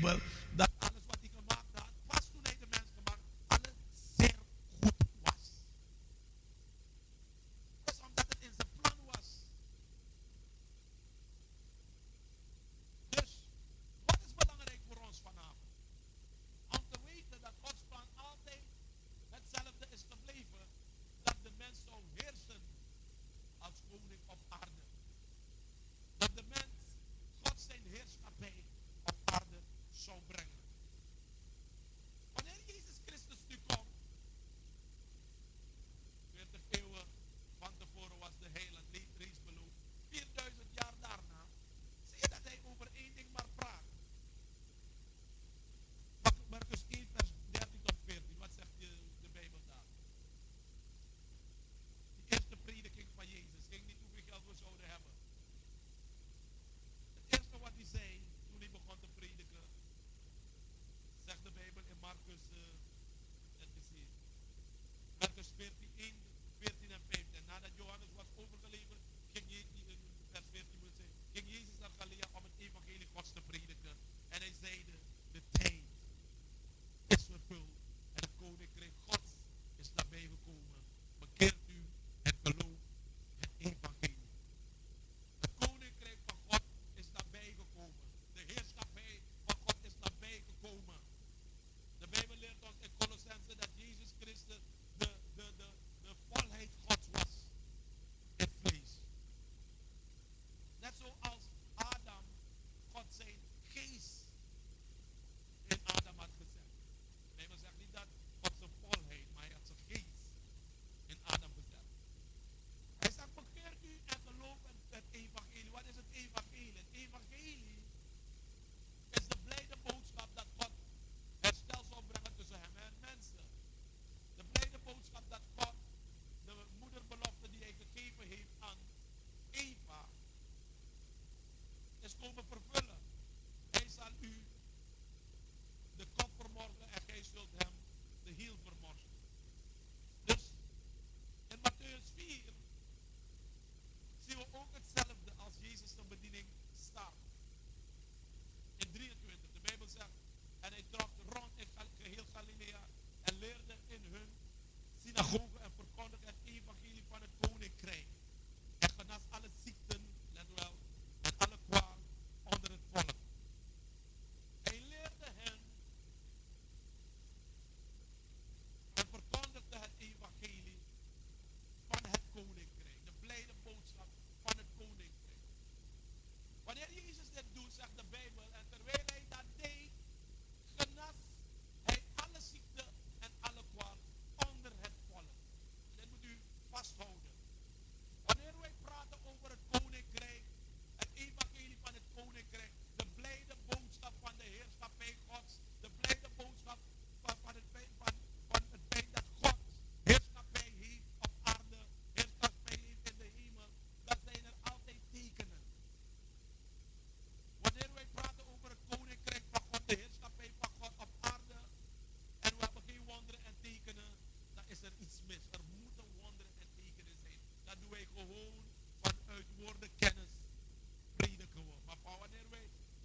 zegt de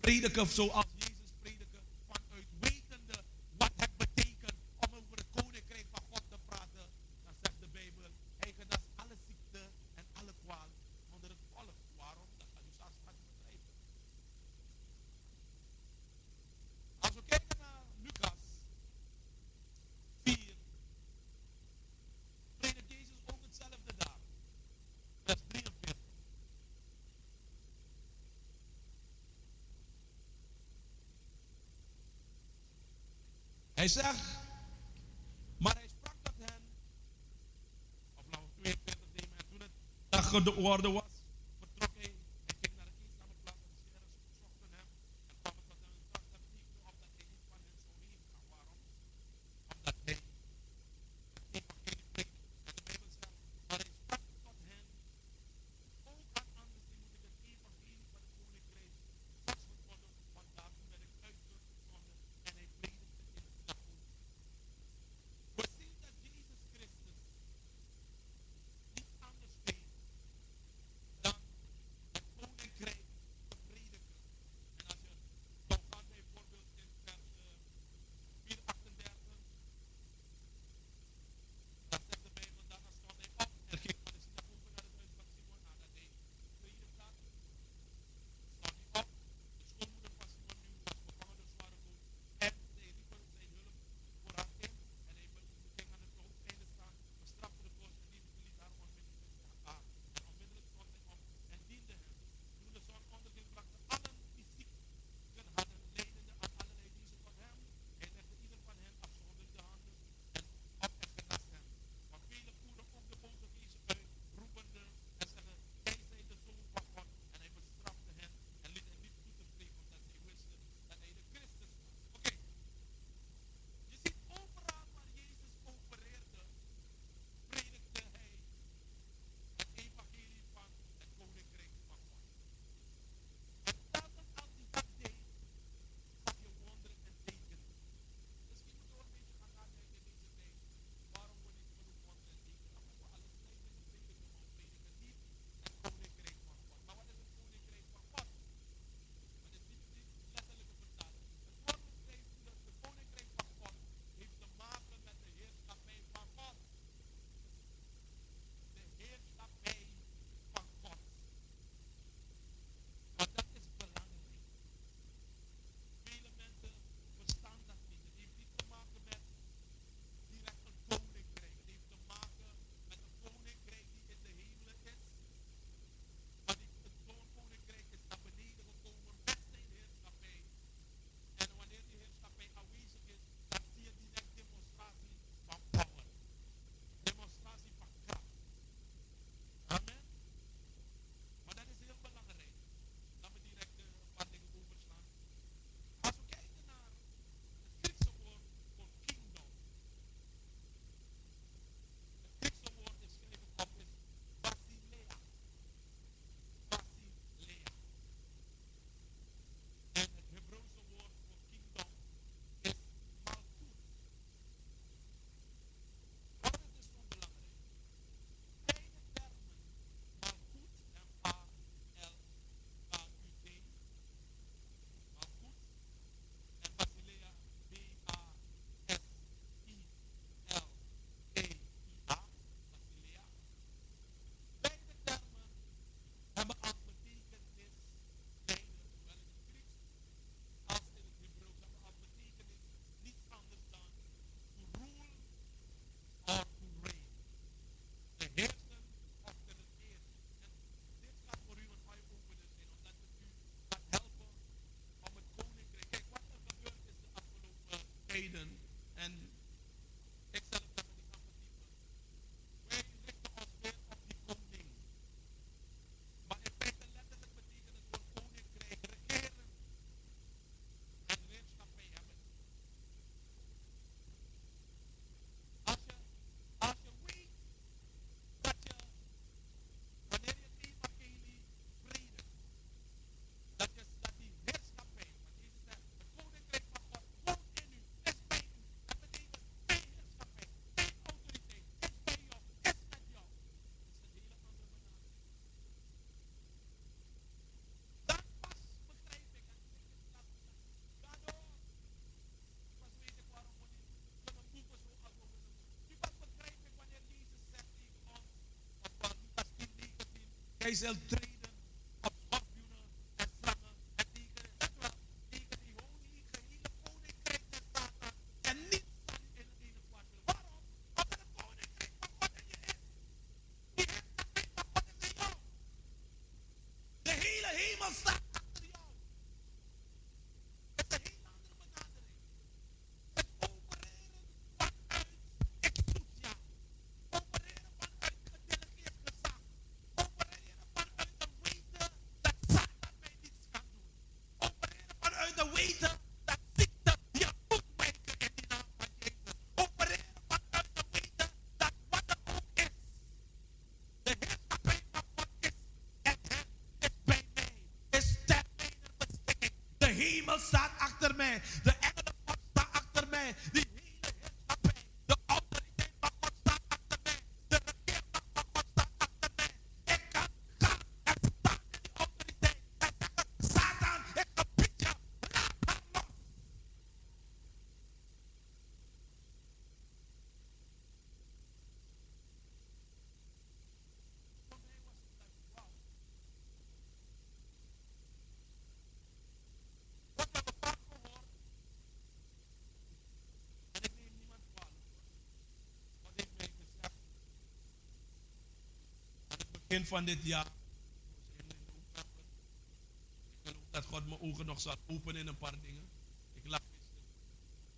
prediker zo af Hij zegt, maar hij sprak tot hen, of 22 en toen het dag was, Hij zal treden op begin van dit jaar. Ik geloof dat God mijn ogen nog zal openen in een paar dingen. Ik lag gisteren.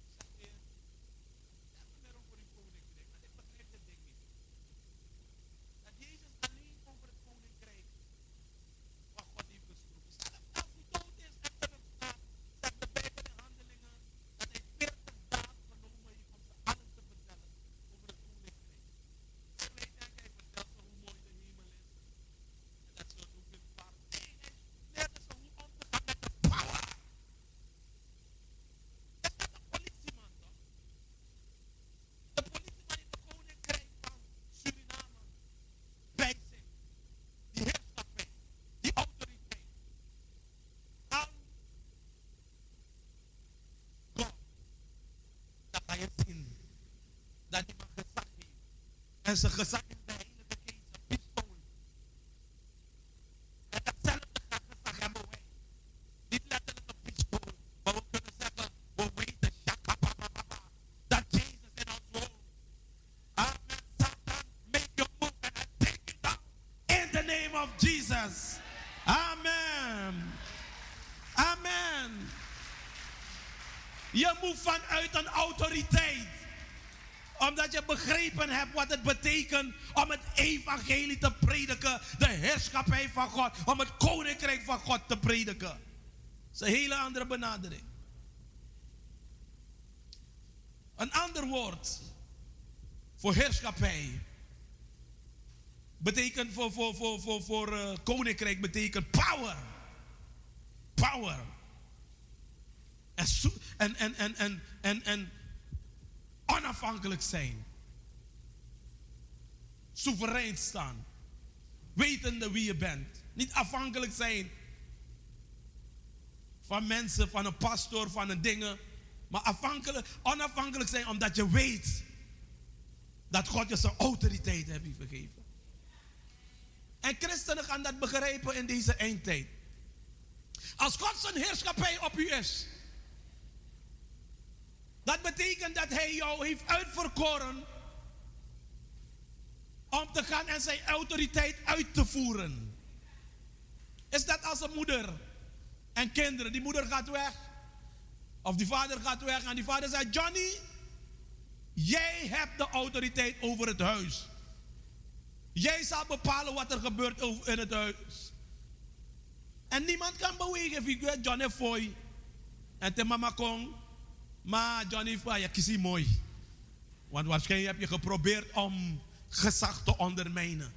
Ik zeg weer. Vertel me meer over uw koninkrijk. Want ik begrijp dit ding niet. Dat Jezus alleen over het koninkrijk van God heeft gesproken. Zelfs als hij dood is en terugstaat, zegt de Bijbel in handelingen dat hij 40 dagen genomen heeft om ze allen te vertellen over het koninkrijk. En wij denken, hij vertelt ze hoe mooi de hemel is. En dat ze hoe kunnen varen. Nee, hij leerde ze hoe om te gaan met de power. Is dat een politieman toch? De politieman in het koninkrijk van Suriname bij zich. Die heerschappij, die autoriteit. Aan God. Dan ga je zien dat hij maar gezag heeft. En zijn gezag is de heilige geest, een pistool. En datzelfde gezag hebben wij. Niet letterlijk een pistool, maar we kunnen zeggen, we weten, shakapapapapa, dat Jezus in ons woont. Amen. Satan, make your move and I take it down. In the name of Jesus. Amen. Amen. Je moet vanuit een autoriteit. Begrepen wat het betekent om het evangelie te prediken. De heerschappij van God. Om het koninkrijk van God te prediken. Dat is een hele andere benadering. Een ander woord voor heerschappij. Betekent voor, voor, voor, voor, eh, koninkrijk betekent power. Power. En, en, en, en, en, en onafhankelijk zijn. Soeverein staan. Wetende wie je bent. Niet afhankelijk zijn van mensen, van een pastor, van een dingen. Maar afhankelijk, onafhankelijk zijn omdat je weet dat God je zijn autoriteit heeft gegeven. En christenen gaan dat begrijpen in deze eindtijd. Als God zijn heerschappij op u is, dat betekent dat hij jou heeft uitverkoren om te gaan en zijn autoriteit uit te voeren. Is dat als een moeder en kinderen, die moeder gaat weg, of die vader gaat weg en die vader zegt, Johnny, jij hebt de autoriteit over het huis. Jij zal bepalen wat er gebeurt in het huis. En niemand kan bewegen. Ik weet Johnny Foy. En te mama kon. Maar Johnny Foy, je kies mooi. Want waarschijnlijk heb je geprobeerd om gezag te ondermijnen.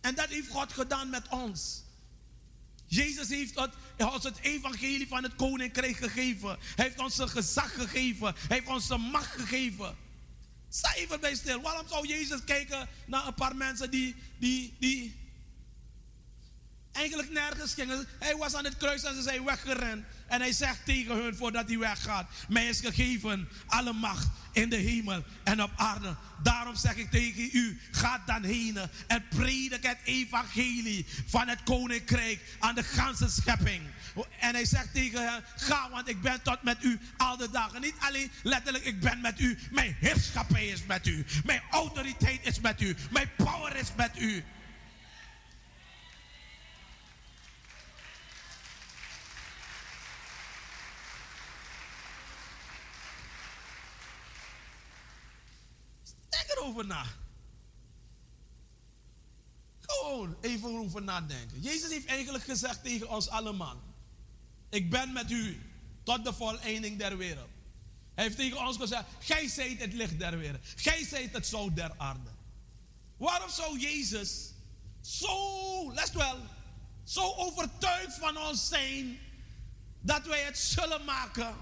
En dat heeft God gedaan met ons. Jezus heeft het, ons het evangelie van het koninkrijk gegeven. Hij heeft ons een gezag gegeven. Hij heeft ons een macht gegeven. Sta even bij stil. Waarom zou Jezus kijken naar een paar mensen die, die, die eigenlijk nergens gingen. Hij was aan het kruis en ze zijn weggerend. En hij zegt tegen hun voordat hij weggaat: Mij is gegeven alle macht in de hemel en op aarde. Daarom zeg ik tegen u: ga dan heen en predik het evangelie van het koninkrijk aan de ganse schepping. En hij zegt tegen hen: ga, want ik ben tot met u al de dagen. Niet alleen letterlijk, ik ben met u. Mijn heerschappij is met u. Mijn autoriteit is met u. Mijn power is met u. Erover na. Gewoon even over nadenken. Jezus heeft eigenlijk gezegd tegen ons allemaal: Ik ben met u tot de voleinding der wereld. Hij heeft tegen ons gezegd: Gij zijt het licht der wereld. Gij zijt het zout der aarde. Waarom zou Jezus zo, let wel, zo overtuigd van ons zijn dat wij het zullen maken?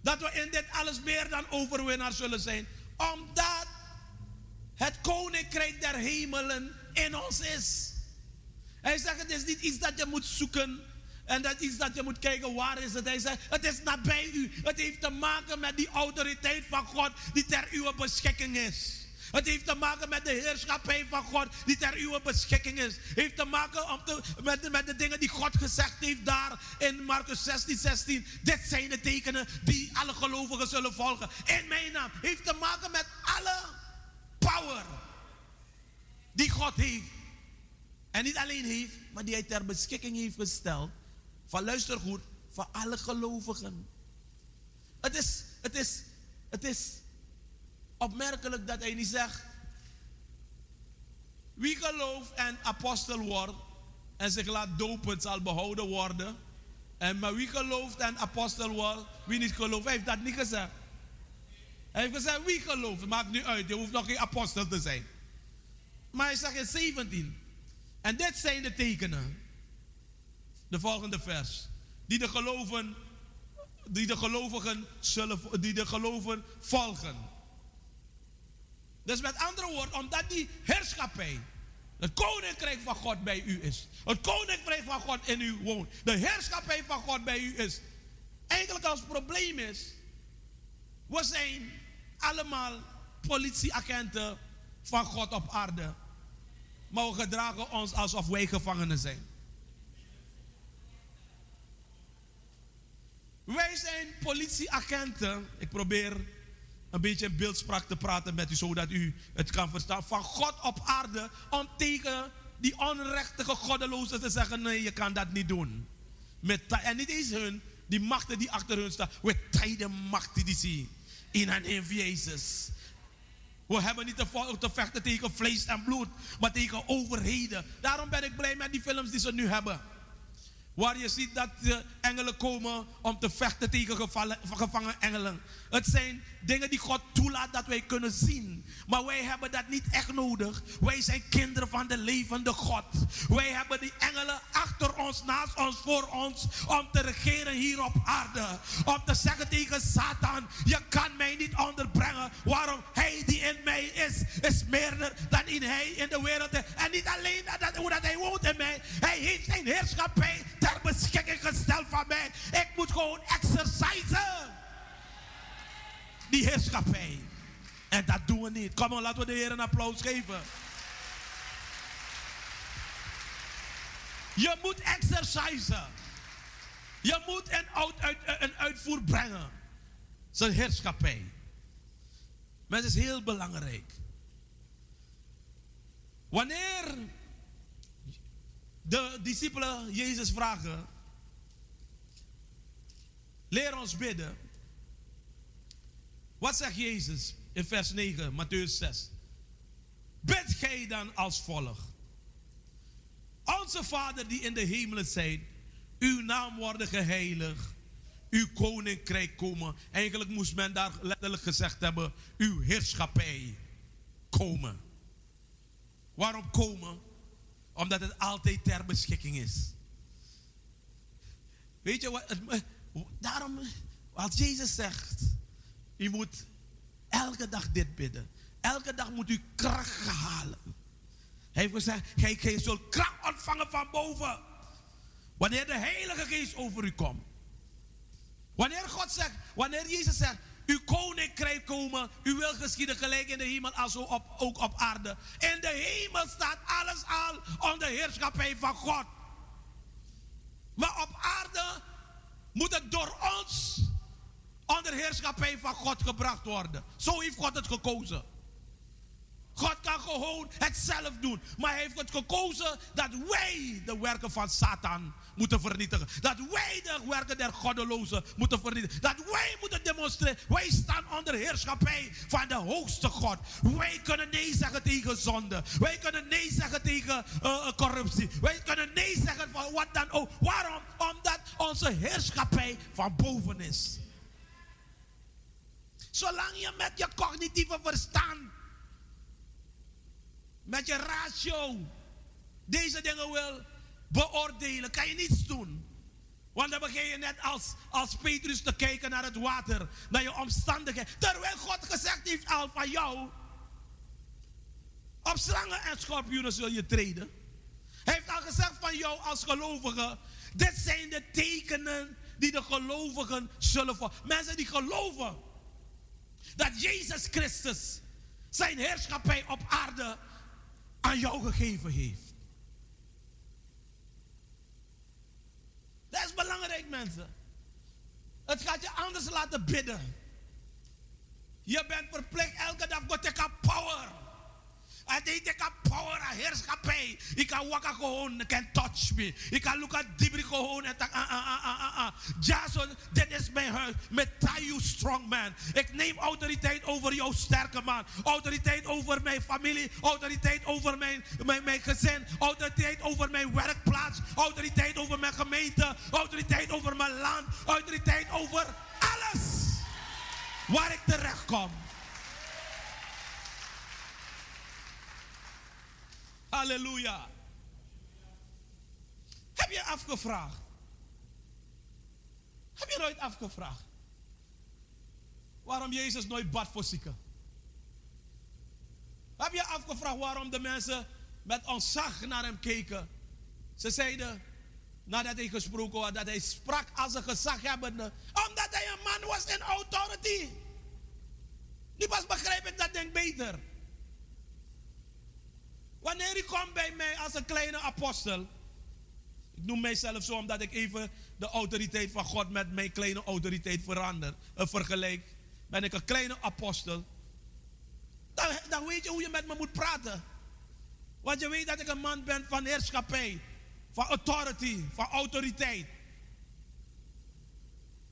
Dat we in dit alles meer dan overwinnaar zullen zijn. Omdat het koninkrijk der hemelen in ons is. Hij zegt, het is niet iets dat je moet zoeken en dat iets dat je moet kijken, waar is het? Hij zegt, het is nabij u. Het heeft te maken met die autoriteit van God die ter uw beschikking is. Het heeft te maken met de heerschappij van God die ter uw beschikking is. Het heeft te maken te, met, met de dingen die God gezegd heeft daar in Marcus 16, 16. Dit zijn de tekenen die alle gelovigen zullen volgen. In mijn naam. Het heeft te maken met alle power die God heeft. En niet alleen heeft, maar die hij ter beschikking heeft gesteld. Van luister goed, voor alle gelovigen. Het is, het is, het is opmerkelijk dat hij niet zegt. Wie gelooft en apostel wordt en zich laat dopen zal behouden worden. En maar wie gelooft en apostel wordt, wie niet gelooft, hij heeft dat niet gezegd. Hij heeft gezegd, wie gelooft, maakt nu uit, je hoeft nog geen apostel te zijn. Maar hij zegt in 17, en dit zijn de tekenen. De volgende vers. Die de geloven, die de gelovigen zullen, die de geloven volgen. Dus met andere woorden, omdat die heerschappij, het koninkrijk van God bij u is. Het koninkrijk van God in u woont. De heerschappij van God bij u is. Eigenlijk als probleem is, we zijn allemaal politieagenten van God op aarde. Maar we gedragen ons alsof wij gevangenen zijn. Wij zijn politieagenten. Ik probeer een beetje in beeldspraak te praten met u, zodat u het kan verstaan. Van God op aarde om tegen die onrechtige goddelozen te zeggen: nee, je kan dat niet doen. Met, en niet eens hun, die machten die achter hun staan. We tijden machten die zien. In naam van Jezus. We hebben niet te, te vechten tegen vlees en bloed, maar tegen overheden. Daarom ben ik blij met die films die ze nu hebben. Waar je ziet dat de engelen komen om te vechten tegen gevangen engelen. Het zijn dingen die God toelaat dat wij kunnen zien. Maar wij hebben dat niet echt nodig. Wij zijn kinderen van de levende God. Wij hebben die engelen achter ons, naast ons, voor ons. Om te regeren hier op aarde. Om te zeggen tegen Satan: Je kan mij niet onderbrengen. Waarom? Hij die in mij is, is meer dan in hij in de wereld. En niet alleen dat, hoe dat hij woont in mij. Hij heeft zijn heerschappij ter beschikking gesteld van mij. Ik moet gewoon exercisen die heerschappij. En dat doen we niet. Kom maar, laten we de Heer een applaus geven. Je moet exercisen. Je moet een, een uitvoer brengen. Zijn heerschappij. Maar het is heel belangrijk. Wanneer de discipelen Jezus vragen: Leer ons bidden. Wat zegt Jezus in vers 9, Matthäus 6? Bid gij dan als volgt. Onze Vader die in de hemelen zijt, uw naam worden geheiligd, uw koninkrijk komen. Eigenlijk moest men daar letterlijk gezegd hebben, uw heerschappij komen. Waarom komen? Omdat het altijd ter beschikking is. Weet je wat? Daarom, als Jezus zegt, u moet elke dag dit bidden. Elke dag moet u kracht halen. Hij heeft gezegd, gij, gij zult kracht ontvangen van boven. Wanneer de Heilige Geest over u komt. Wanneer God zegt, wanneer Jezus zegt, uw koninkrijk komen, uw wil geschieden gelijk in de hemel als op, ook op aarde. In de hemel staat alles al onder heerschappij van God. Maar op aarde moet het door ons onder heerschappij van God gebracht worden. Zo heeft God het gekozen. God kan gewoon het zelf doen. Maar hij heeft het gekozen dat wij de werken van Satan moeten vernietigen. Dat wij de werken der goddelozen moeten vernietigen. Dat wij moeten demonstreren. Wij staan onder heerschappij van de hoogste God. Wij kunnen nee zeggen tegen zonde. Wij kunnen nee zeggen tegen uh, corruptie. Wij kunnen nee zeggen van wat dan ook. Waarom? Omdat onze heerschappij van boven is. Zolang je met je cognitieve verstand, met je ratio, deze dingen wil beoordelen, kan je niets doen. Want dan begin je net als, als Petrus te kijken naar het water, naar je omstandigheden. Terwijl God gezegd heeft al van jou, op slangen en schorpioenen zul je treden. Hij heeft al gezegd van jou als gelovige, dit zijn de tekenen die de gelovigen zullen voor. Mensen die geloven dat Jezus Christus zijn heerschappij op aarde aan jou gegeven heeft. Dat is belangrijk, mensen. Het gaat je anders laten bidden. Je bent verplicht elke dag, God, ik power. En ik heb power en heerschappij. Ik kan wakker gewoon, kan touch me. Ik kan look at dibri gewoon en ah, ah, ah, ah. ah. Jason, dit is mijn huis. Met you strong man. Ik neem autoriteit over jouw sterke man. Autoriteit over mijn familie. Autoriteit over mijn, mijn, mijn gezin. Autoriteit over mijn werkplaats. Autoriteit over mijn gemeente. Autoriteit over mijn land. Autoriteit over alles. Waar ik terecht kom. Halleluja. Heb je afgevraagd? Heb je nooit afgevraagd? Waarom Jezus nooit bad voor zieken? Heb je afgevraagd waarom de mensen met ontzag naar hem keken? Ze zeiden, nadat hij gesproken had, dat hij sprak als een gezaghebbende. Omdat hij een man was in authority. Nu pas begrijp ik dat denk beter. Wanneer u komt bij mij als een kleine apostel. Ik noem mijzelf zo omdat ik even de autoriteit van God met mijn kleine autoriteit verander, uh, vergelijk. Ben ik een kleine apostel. Dan, dan weet je hoe je met me moet praten. Want je weet dat ik een man ben van heerschappij, van authority, van autoriteit.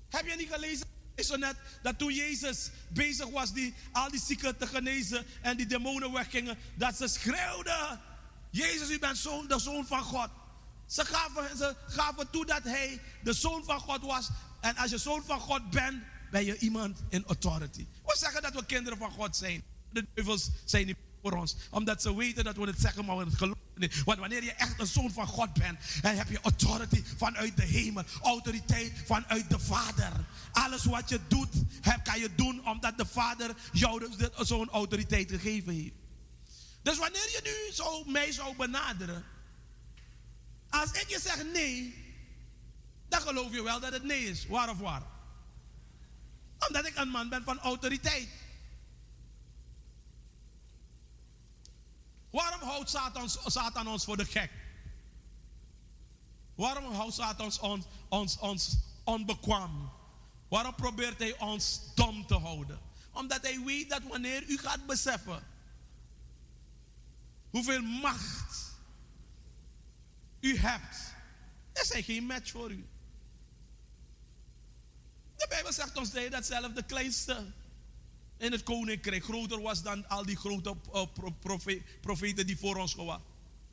Heb je niet gelezen zo net dat toen Jezus bezig was die, al die zieken te genezen en die demonen weggingen, dat ze schreeuwden: Jezus, u bent zoon, de zoon van God. Ze gaven, ze gaven toe dat hij de zoon van God was. En als je zoon van God bent, ben je iemand in authority. We zeggen dat we kinderen van God zijn. De duivels zijn niet voor ons. Omdat ze weten dat we het zeggen, maar we het geloven Want wanneer je echt een zoon van God bent, dan heb je authority vanuit de hemel. Autoriteit vanuit de Vader. Alles wat je doet, kan je doen omdat de Vader jou zo'n autoriteit gegeven heeft. Dus wanneer je nu zo mij zou benaderen, als ik je zeg nee, dan geloof je wel dat het nee is. Waar of waar? Omdat ik een man ben van autoriteit. Waarom houdt Satan, ons voor de gek? Waarom houdt Satan ons, ons, ons onbekwaam? Waarom probeert hij ons dom te houden? Omdat hij weet dat wanneer u gaat beseffen hoeveel macht u hebt, is hij geen match voor u. De Bijbel zegt ons dat zelf de kleinste in het koninkrijk groter was dan al die grote uh, profeten die voor ons waren.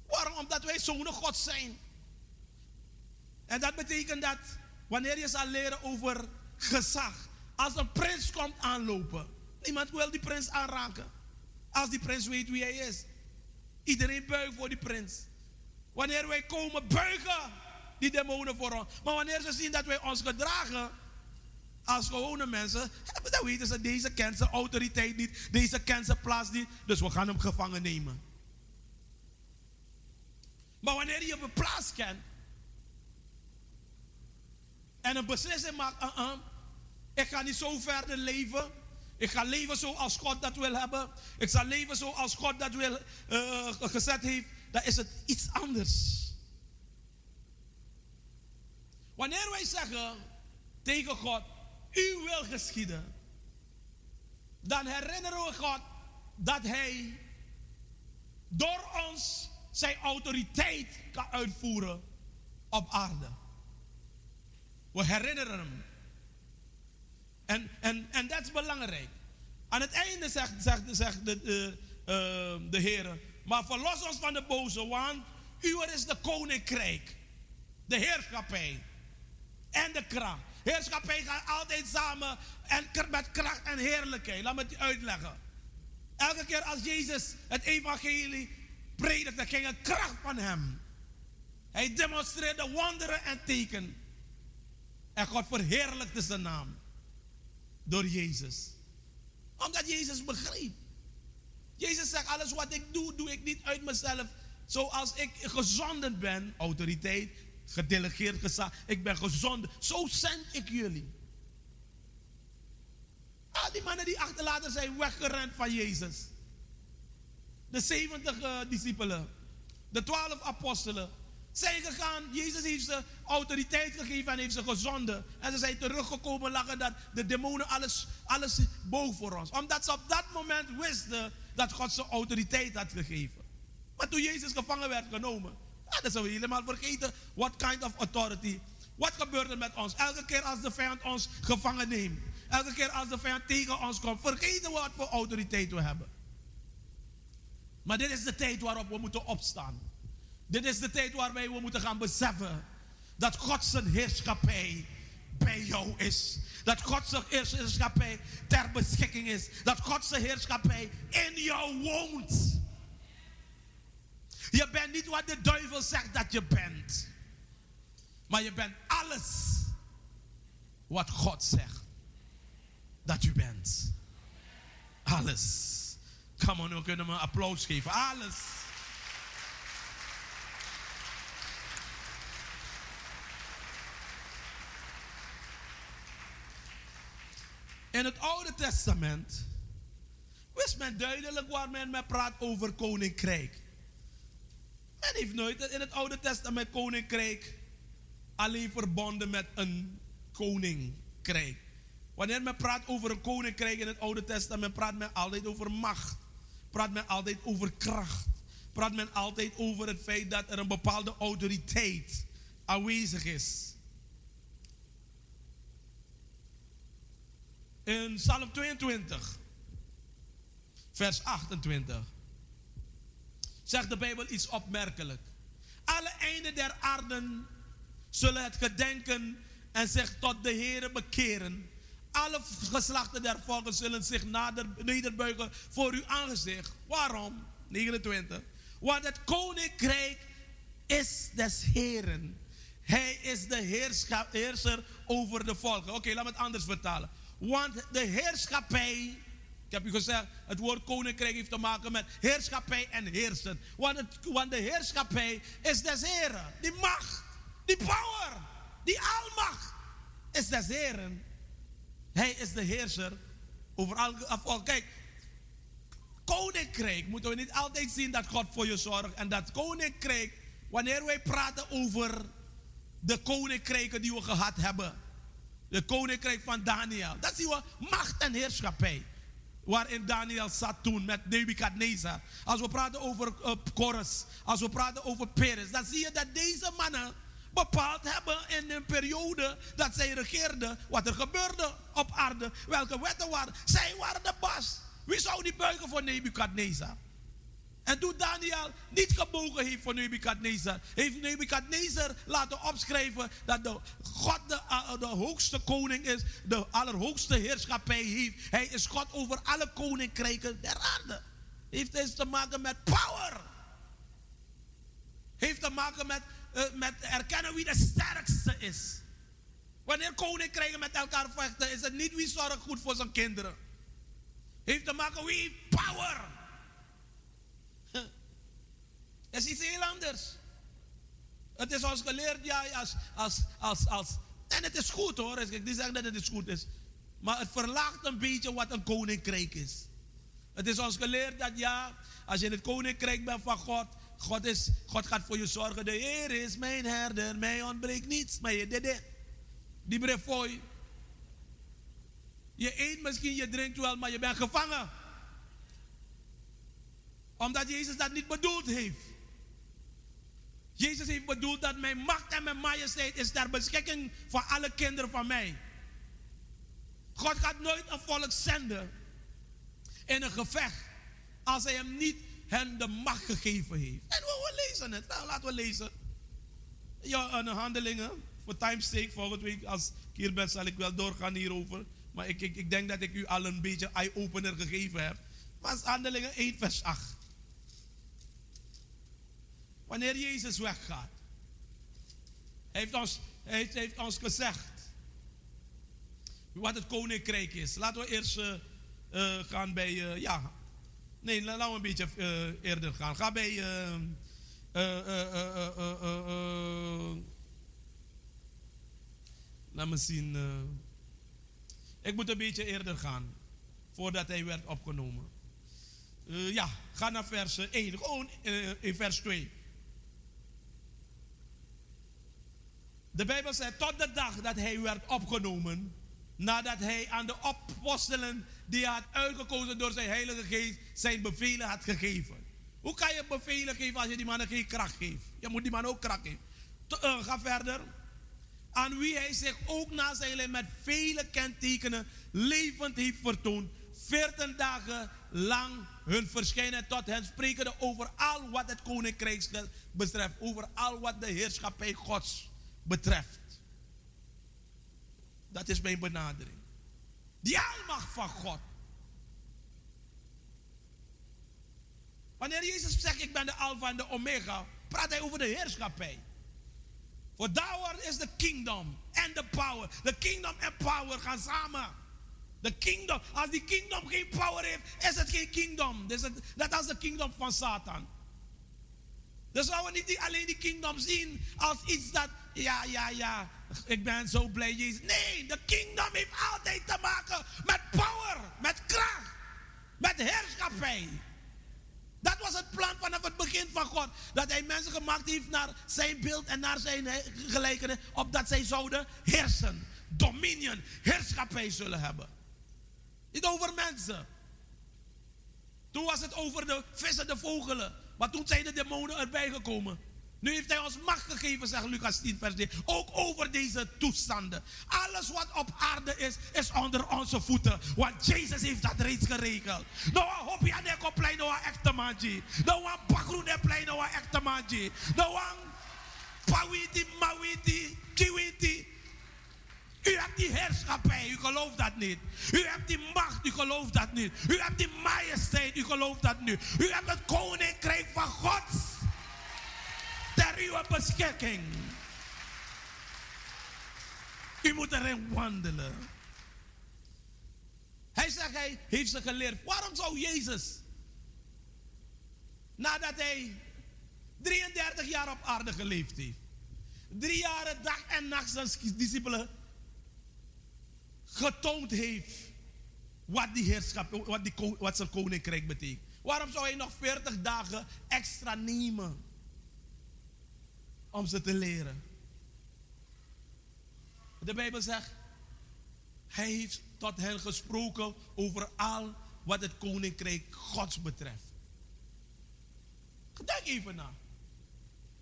Waarom? Omdat wij zonen God zijn. En dat betekent dat wanneer je zal leren over gezag, als een prins komt aanlopen, niemand wil die prins aanraken. Als die prins weet wie hij is. Iedereen buigt voor die prins. Wanneer wij komen buigen die demonen voor ons. Maar wanneer ze zien dat wij ons gedragen, als gewone mensen, dan weten ze, deze kent zijn autoriteit niet, deze kent zijn plaats niet, dus we gaan hem gevangen nemen. Maar wanneer je een plaats kent, en een beslissing maakt, uh -uh, ik ga niet zo verder leven. Ik ga leven zoals God dat wil hebben. Ik zal leven zoals God dat wil uh, gezet heeft. Dan is het iets anders. Wanneer wij zeggen tegen God, u wil geschieden, dan herinneren we God dat Hij door ons zijn autoriteit kan uitvoeren op aarde. We herinneren hem. En, en, en dat is belangrijk. Aan het einde zegt, zegt, zegt de, de, uh, de Heer, maar verlos ons van de boze, want u is de koninkrijk, de heerschappij en de kracht. Heerschappij gaat altijd samen en met kracht en heerlijkheid. Laat me het uitleggen. Elke keer als Jezus het evangelie predikte, ging een kracht van hem. Hij demonstreerde wonderen en tekenen. En God verheerlijkte zijn naam. Door Jezus. Omdat Jezus begreep. Jezus zegt, alles wat ik doe, doe ik niet uit mezelf. Zoals ik gezonden ben, autoriteit, gedelegeerd gezag. Ik ben gezond. Zo zend ik jullie. Al die mannen die achterlaten zijn weggerend van Jezus. De 70 uh, discipelen. De 12 apostelen. Zijn gegaan. Jezus heeft ze autoriteit gegeven en heeft ze gezonden. En ze zijn teruggekomen lachen dat de demonen alles, alles boven voor ons. Omdat ze op dat moment wisten dat God ze autoriteit had gegeven. Maar toen Jezus gevangen werd genomen ja, dat zijn we helemaal vergeten. What kind of authority? Wat gebeurt er met ons? Elke keer als de vijand ons gevangen neemt. Elke keer als de vijand tegen ons komt. Vergeten we wat voor autoriteit we hebben. Maar dit is de tijd waarop we moeten opstaan. Dit is de tijd waarbij we moeten gaan beseffen. Dat God zijn heerschappij bij jou is. Dat God zijn heerschappij ter beschikking is. Dat God zijn heerschappij in jou woont. Je bent niet wat de duivel zegt dat je bent. Maar je bent alles wat God zegt dat u bent. Alles. Come on, we kunnen me een applaus geven. Alles. In het Oude Testament wist men duidelijk waar men met praat over koninkrijk. Men heeft nooit in het Oude Testament koninkrijk alleen verbonden met een koninkrijk. Wanneer men praat over een koninkrijk in het Oude Testament, praat men altijd over macht. Praat men altijd over kracht. Praat men altijd over het feit dat er een bepaalde autoriteit aanwezig is. In Psalm 22, vers 28 zegt de Bijbel iets opmerkelijk. Alle einden der aarden zullen het gedenken en zich tot de Heer bekeren. Alle geslachten der volken zullen zich nader, nederbuigen voor uw aangezicht. Waarom? 29. Want het koninkrijk is des Heren. Hij is de heerser over de volken. Oké, laat me het anders vertalen. Want de heerschappij ik heb u gezegd, het woord koninkrijk heeft te maken met heerschappij en heersen. Want, het, want de heerschappij is des Heren. Die macht, die power, die almacht is des Heren. Hij is de heerser over al. Kijk, koninkrijk moeten we niet altijd zien dat God voor je zorgt. En dat koninkrijk, wanneer wij praten over de koninkrijken die we gehad hebben. De koninkrijk van Daniel. Dat zien we macht en heerschappij waarin Daniel zat toen met Nebukadnezar. Als we praten over uh, als we praten over Peres, dan zie je dat deze mannen bepaald hebben in een periode dat zij regeerden wat er gebeurde op aarde. Welke wetten waren. Zij waren de bas. Wie zou die buigen voor Nebukadnezar? En toen Daniel niet gebogen heeft voor Nebukadnezar, heeft Nebukadnezar laten opschrijven dat God de, uh, de hoogste koning is, de allerhoogste heerschappij heeft. Hij is God over alle koninkrijken der aarde. Heeft dus te maken met power. Heeft te maken met, uh, met erkennen wie de sterkste is. Wanneer koninkrijken met elkaar vechten, is het niet wie zorgt goed voor zijn kinderen. Heeft te maken wie power. Het is iets heel anders. Het is ons geleerd, ja, als, als, als, als En het is goed hoor. Ik niet zeggen dat het goed is. Maar het verlaagt een beetje wat een koninkrijk is. Het is ons geleerd dat ja, als je in het koninkrijk bent van God, God, is, God gaat voor je zorgen. De Heer is mijn herder, mij ontbreekt niets. Maar je deed dit. Die je. Je eet misschien, je drinkt wel, maar je bent gevangen. Omdat Jezus dat niet bedoeld heeft. Jezus heeft bedoeld dat mijn macht en mijn majesteit is ter beschikking van alle kinderen van mij. God gaat nooit een volk zenden in een gevecht als hij hem niet hen de macht gegeven heeft. En we, we lezen het. Nou, laten we lezen. Ja, een handelingen. Voor time's sake, volgende week als ik hier ben, zal ik wel doorgaan hierover. Maar ik, ik, ik denk dat ik u al een beetje eye-opener gegeven heb. Maar handelingen 1 vers 8. Wanneer Jezus weggaat, heeft ons, heeft, heeft ons gezegd wat het koninkrijk is. Laten we eerst uh, uh, gaan bij, uh, ja, nee, laten we een beetje eerder gaan. Ga bij, laat me zien. ik moet een beetje eerder gaan, voordat hij werd opgenomen. ja, ga naar vers 1, gewoon in vers 2. De Bijbel zegt, tot de dag dat hij werd opgenomen, nadat hij aan de apostelen die hij had uitgekozen door zijn Heilige Geest zijn bevelen had gegeven. Hoe kan je bevelen geven als je die mannen geen kracht geeft? Je moet die man ook kracht geven. Uh, ga verder. Aan wie hij zich ook na zijn met vele kentekenen levend heeft vertoond. Veertien dagen lang hun verschijnen tot hen sprekende over al wat het koninkrijk betreft. Over al wat de heerschappij Gods betreft. Dat is mijn benadering. Die almacht van God. Wanneer Jezus zegt, ik ben de Alpha en de Omega, praat hij over de heerschappij. For thou is the kingdom and the power. The kingdom en power gaan samen. De kingdom, als die kingdom geen power heeft, is het geen kingdom. Dat dat is de kingdom van Satan. Dan zouden we niet alleen die kingdom zien als iets dat, ja, ja, ja, ik ben zo blij Jezus. Nee, de kingdom heeft altijd te maken met power, met kracht, met heerschappij. Dat was het plan vanaf het begin van God. Dat hij mensen gemaakt heeft naar zijn beeld en naar zijn gelijkenis. Opdat zij zouden heersen. Dominion, heerschappij zullen hebben. Niet over mensen. Toen was het over de vissen, de vogelen. Maar toen zijn de demonen erbij gekomen. Nu heeft hij ons macht gegeven, zegt Lucas 10, vers 3. Ook over deze toestanden. Alles wat op aarde is, is onder onze voeten. Want Jezus heeft dat reeds geregeld. Nou, hoop je aan de plein, nou, echte manji. Nou, de plein, nou, echte manji. Nou, pawiti, mawiti, kiwiti. U hebt die heerschappij, u gelooft dat niet. U hebt die macht, u gelooft dat niet. U hebt die majesteit, u gelooft dat niet. U hebt het koninkrijk van God ter uw beschikking. U moet erin wandelen. Hij zegt, hij heeft ze geleerd. Waarom zou Jezus, nadat hij 33 jaar op aarde geleefd heeft, drie jaren dag en nacht zijn discipelen getoond heeft wat die heerschap, wat, die, wat zijn koninkrijk betekent. Waarom zou hij nog 40 dagen extra nemen? om ze te leren. De Bijbel zegt, hij heeft tot hen gesproken over al wat het koninkrijk Gods betreft. Denk even na.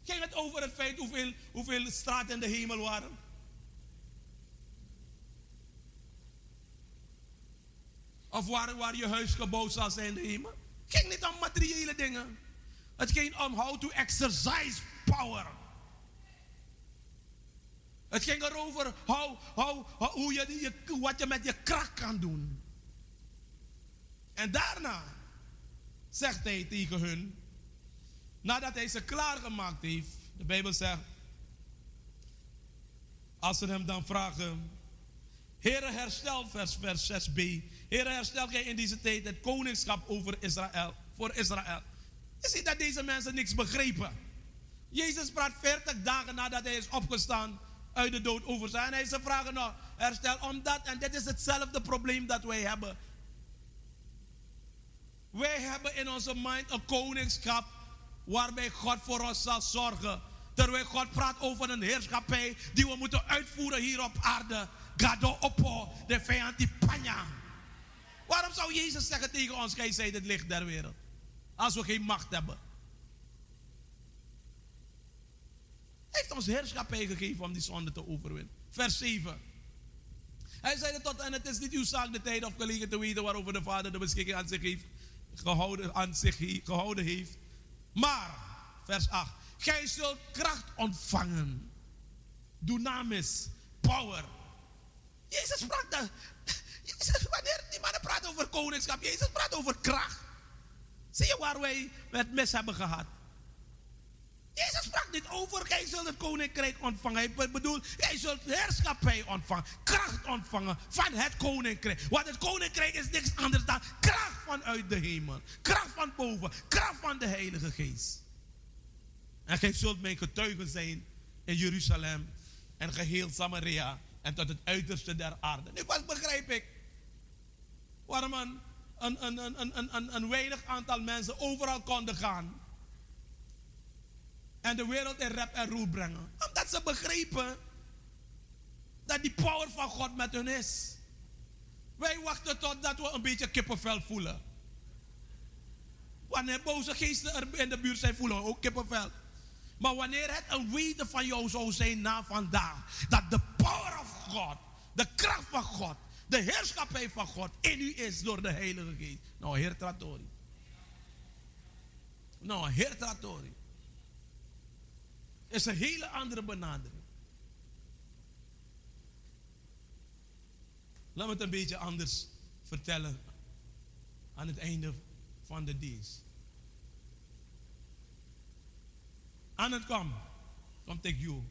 Ging het over het feit hoeveel, hoeveel straten in de hemel waren? Of waar, waar je huis gebouwd zal zijn in de hemel? Het ging niet om materiële dingen. Het ging om how to exercise power. Het ging erover how, hoe je, je, wat je met je kracht kan doen. En daarna zegt hij tegen hun, nadat hij ze klaargemaakt heeft, de Bijbel zegt, als ze hem dan vragen, Heere herstel, vers, vers 6b, Heere herstel jij in deze tijd het koningschap over Israël, voor Israël. Je ziet dat deze mensen niks begrepen. Jezus praat 40 dagen nadat hij is opgestaan uit de dood over zijn. En ze vragen nog herstel omdat, en dit is hetzelfde probleem dat wij hebben. Wij hebben in onze mind een koningschap waarbij God voor ons zal zorgen. Terwijl God praat over een heerschappij die we moeten uitvoeren hier op aarde. Gado oppo, de vijand die panja. Waarom zou Jezus zeggen tegen ons, gij zijt het licht der wereld? Als we geen macht hebben. Hij heeft ons heerschappij gegeven om die zonde te overwinnen. Vers 7. Hij zei tot, en het is niet uw zaak de tijd of gelegen te weten waarover de Vader de beschikking aan zich heeft gehouden, aan zich gehouden heeft. Maar, vers 8. Gij zult kracht ontvangen. Dunamis, power. Jezus sprak dat. Jezus, wanneer die mannen praten over koningschap, Jezus praat over kracht. Zie je waar wij het mis hebben gehad? Jezus sprak niet over, gij zult het koninkrijk ontvangen. Hij bedoelt, jij zult heerschappij ontvangen, kracht ontvangen van het koninkrijk. Want het koninkrijk is niks anders dan kracht vanuit de hemel. Kracht van boven, kracht van de Heilige Geest. En gij zult mijn getuigen zijn in Jeruzalem en geheel Samaria en tot het uiterste der aarde. Nu wat begrijp ik waarom een, een, een, een, een, een, een weinig aantal mensen overal konden gaan en de wereld in rep en roer brengen. Omdat ze begrepen dat die power van God met hun is. Wij wachten totdat we een beetje kippenvel voelen. Wanneer boze geesten er in de buurt zijn, voelen we ook kippenvel. Maar wanneer het een weten van jou zou zijn na vandaag, dat de power of God, de kracht van God, de heerschappij van God in u is door de Heilige Geest. Nou, Heer Tratori. Nou, Heer Tratori is een hele andere benadering. Laat me het een beetje anders vertellen aan het einde van de dienst. Aan het kom, kom take you,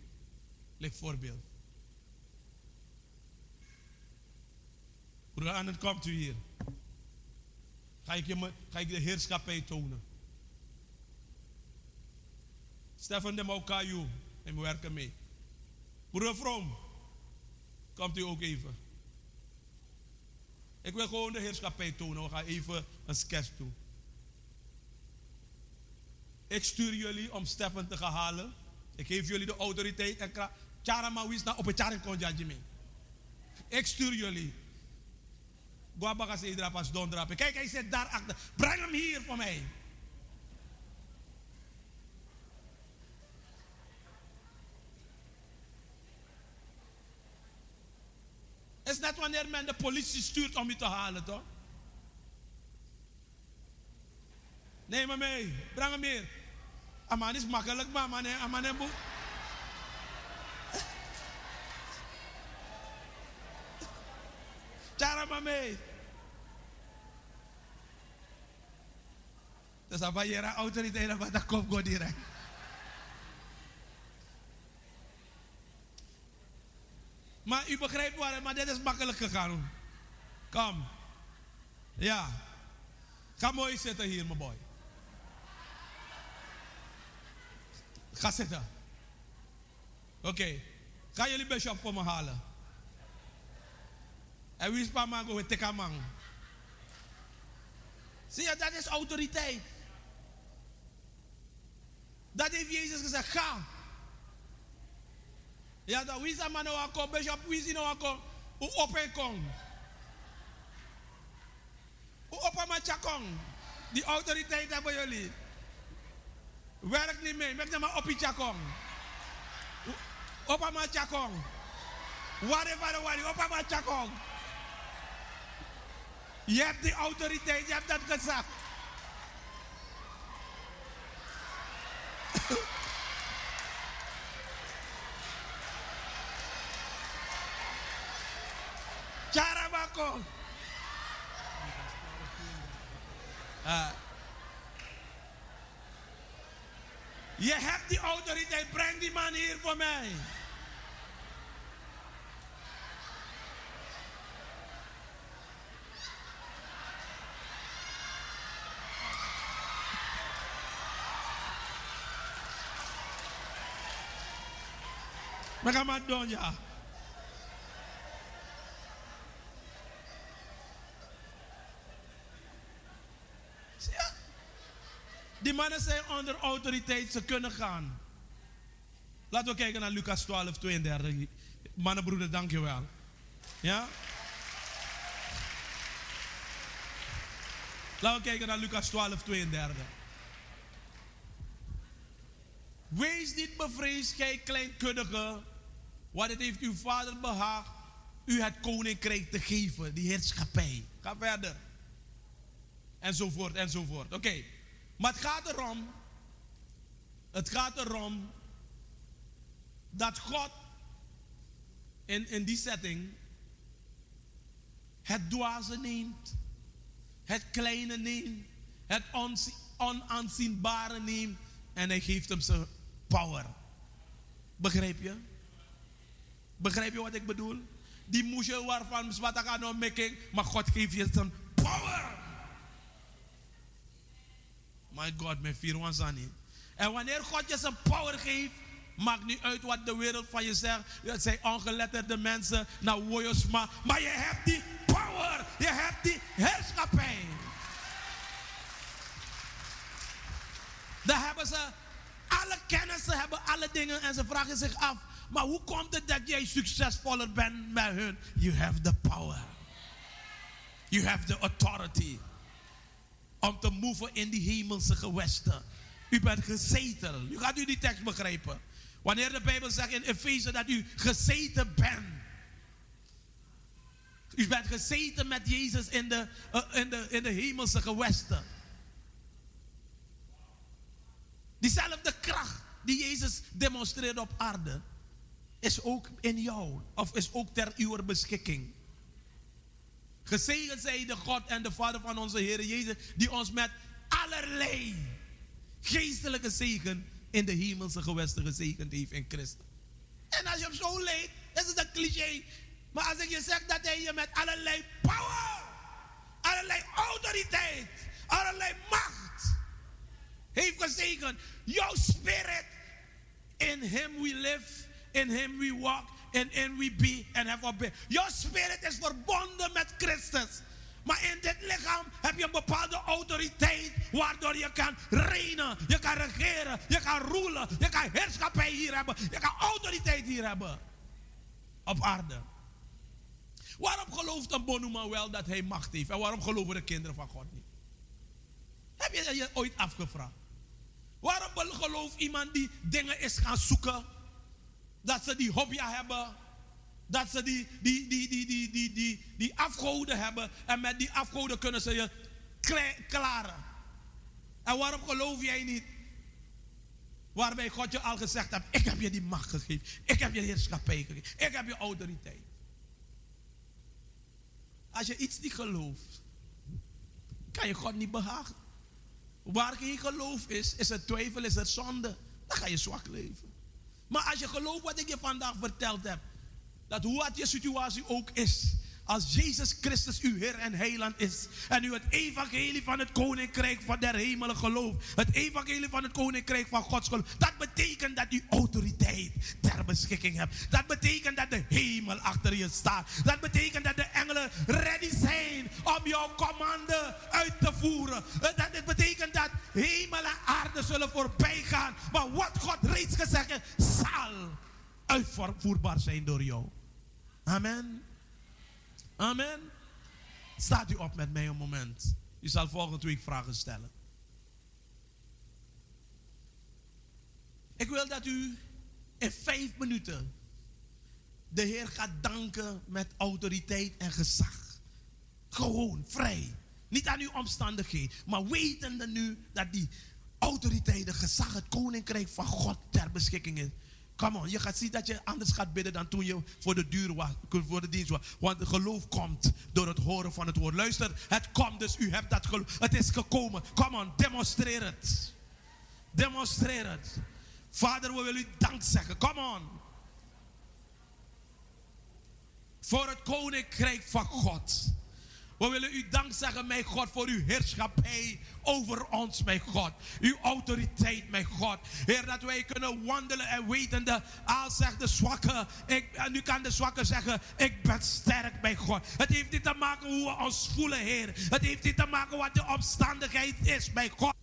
leg voorbeeld. Broer, aan het komt u hier. Ga ik, je, ga ik de heerschappij tonen. Stefan de Maukayu. En we werken mee. Broer From, komt u ook even. Ik wil gewoon de heerschappij tonen. We gaan even een sketch doen. Ik stuur jullie om Stefan te gaan halen. Ik geef jullie de autoriteit en kracht. Charama op het Ik stuur jullie. Guabaga Sedra pas. Kijk, hij zit daar achter. Breng hem hier voor mij. is net wanneer men de politie stuurt om je te halen, toch? Neem me mee. Breng hem hier. Aman is makkelijk, maar man, aman en maar mee. Dus dan ben je autoriteit, dan komt God direct. Maar u begrijpt waarom, maar dit is makkelijk gegaan. Kom. Ja. Ga mooi zitten hier, mijn boy. Ga zitten. Oké. Ga jullie bishop voor me halen. En wie is Pamango met Tekamang? Zie je, dat is autoriteit. Dat heeft Jezus gezegd. Ga. Ja, dat wie man nou ako, bishop wie nou ako, u open kong. U open ma chakong. Die autoriteit hebben jullie. Werk niet mee, mek maar op je chakong. Open ma chakong. Whatever the worry, open ma chakong. Je hebt die autoriteit, je hebt dat gezegd. Charabako. Uh, je hebt die autoriteit, breng die man hier voor mij. We gaan maar doen. Ja. Die mannen zijn onder autoriteit, ze kunnen gaan. Laten we kijken naar Lucas 12, 32. Mannenbroeder, dankjewel. Ja? Laten we kijken naar Lucas 12, 32. Wees niet bevreesd, gij kleinkundige, want het heeft uw vader behaagd u het koninkrijk te geven, die heerschappij. Ga verder. Enzovoort, enzovoort. Oké. Maar het gaat erom, het gaat erom dat God in, in die setting het dwaze neemt, het kleine neemt, het onaanzienbare neemt en hij geeft hem zijn power. Begrijp je? Begrijp je wat ik bedoel? Die moesje waarvan wat ik aan making, maar God geeft je zijn power. My God, mijn vier niet. En wanneer God je zijn power geeft, maakt niet uit wat de wereld van je zegt. Het zijn ongeletterde mensen, nou woyosma. Maar je hebt die power, je hebt die heerschappij. Daar hebben ze alle kennis, ze hebben alle dingen en ze vragen zich af. Maar hoe komt het dat jij succesvoller bent met hun? You have the power. You have the authority. Om te move in die hemelse gewesten. U bent gezeten. U gaat u die tekst begrijpen. Wanneer de Bijbel zegt in Efeze dat u gezeten bent. U bent gezeten met Jezus in de, uh, in de, in de hemelse gewesten. Diezelfde kracht die Jezus demonstreerde op aarde, is ook in jou, of is ook ter uw beschikking. Gezegend zij de God en de Vader van onze Heer Jezus, die ons met allerlei geestelijke zegen in de hemelse gewesten gezegend heeft in Christus. En als je hem zo leed, is het een cliché. Maar als ik je zeg dat hij je met allerlei power, allerlei autoriteit, allerlei macht heeft gezegend. Your spirit, in him we live, in him we walk, in him we be and have our. Your spirit is verbonden met Christus. Maar in dit lichaam heb je een bepaalde autoriteit waardoor je kan reinen, je kan regeren, je kan roelen, je kan heerschappij hier hebben, je kan autoriteit hier hebben op aarde. Waarom gelooft een Bonuma wel dat hij macht heeft en waarom geloven de kinderen van God niet? Heb je je ooit afgevraagd? Gelooft iemand die dingen is gaan zoeken, dat ze die hobby hebben, dat ze die, die, die, die, die, die, die, die afgoden hebben. En met die afgoden kunnen ze je klaren. En waarom geloof jij niet? Waarbij God je al gezegd heeft: Ik heb je die macht gegeven. Ik heb je heerschappij gegeven. Ik heb je autoriteit. Als je iets niet gelooft, kan je God niet behagen. Waar geen geloof is, is het twijfel, is het zonde. Dan ga je zwak leven. Maar als je gelooft wat ik je vandaag verteld heb, dat hoe wat je situatie ook is, als Jezus Christus uw Heer en Heiland is. En u het evangelie van het koninkrijk van der hemelen gelooft. Het evangelie van het koninkrijk van Gods geloof. Dat betekent dat u autoriteit ter beschikking hebt. Dat betekent dat de hemel achter je staat. Dat betekent dat de engelen ready zijn om jouw commande uit te voeren. Dat betekent dat hemel en aarde zullen voorbij gaan. Maar wat God reeds gezegd heeft, zal uitvoerbaar zijn door jou. Amen. Amen. Staat u op met mij een moment. U zal volgende week vragen stellen. Ik wil dat u in vijf minuten de Heer gaat danken met autoriteit en gezag. Gewoon, vrij. Niet aan uw omstandigheden, maar wetende nu dat die autoriteit, de gezag, het koninkrijk van God ter beschikking is. Come on, je gaat zien dat je anders gaat bidden dan toen je voor de duur was, voor de dienst was. Want geloof komt door het horen van het woord. Luister, het komt dus, u hebt dat geloof. Het is gekomen. Come on, demonstreer het. Demonstreer het. Vader, we willen u dank zeggen. Come on. Voor het koninkrijk van God. We willen u dank zeggen, mijn God, voor uw heerschappij over ons, mijn God. Uw autoriteit, mijn God. Heer, dat wij kunnen wandelen en wetende, al zegt de zwakke, ik, en nu kan de zwakke zeggen, ik ben sterk, mijn God. Het heeft niet te maken hoe we ons voelen, Heer. Het heeft niet te maken wat de omstandigheid is, mijn God.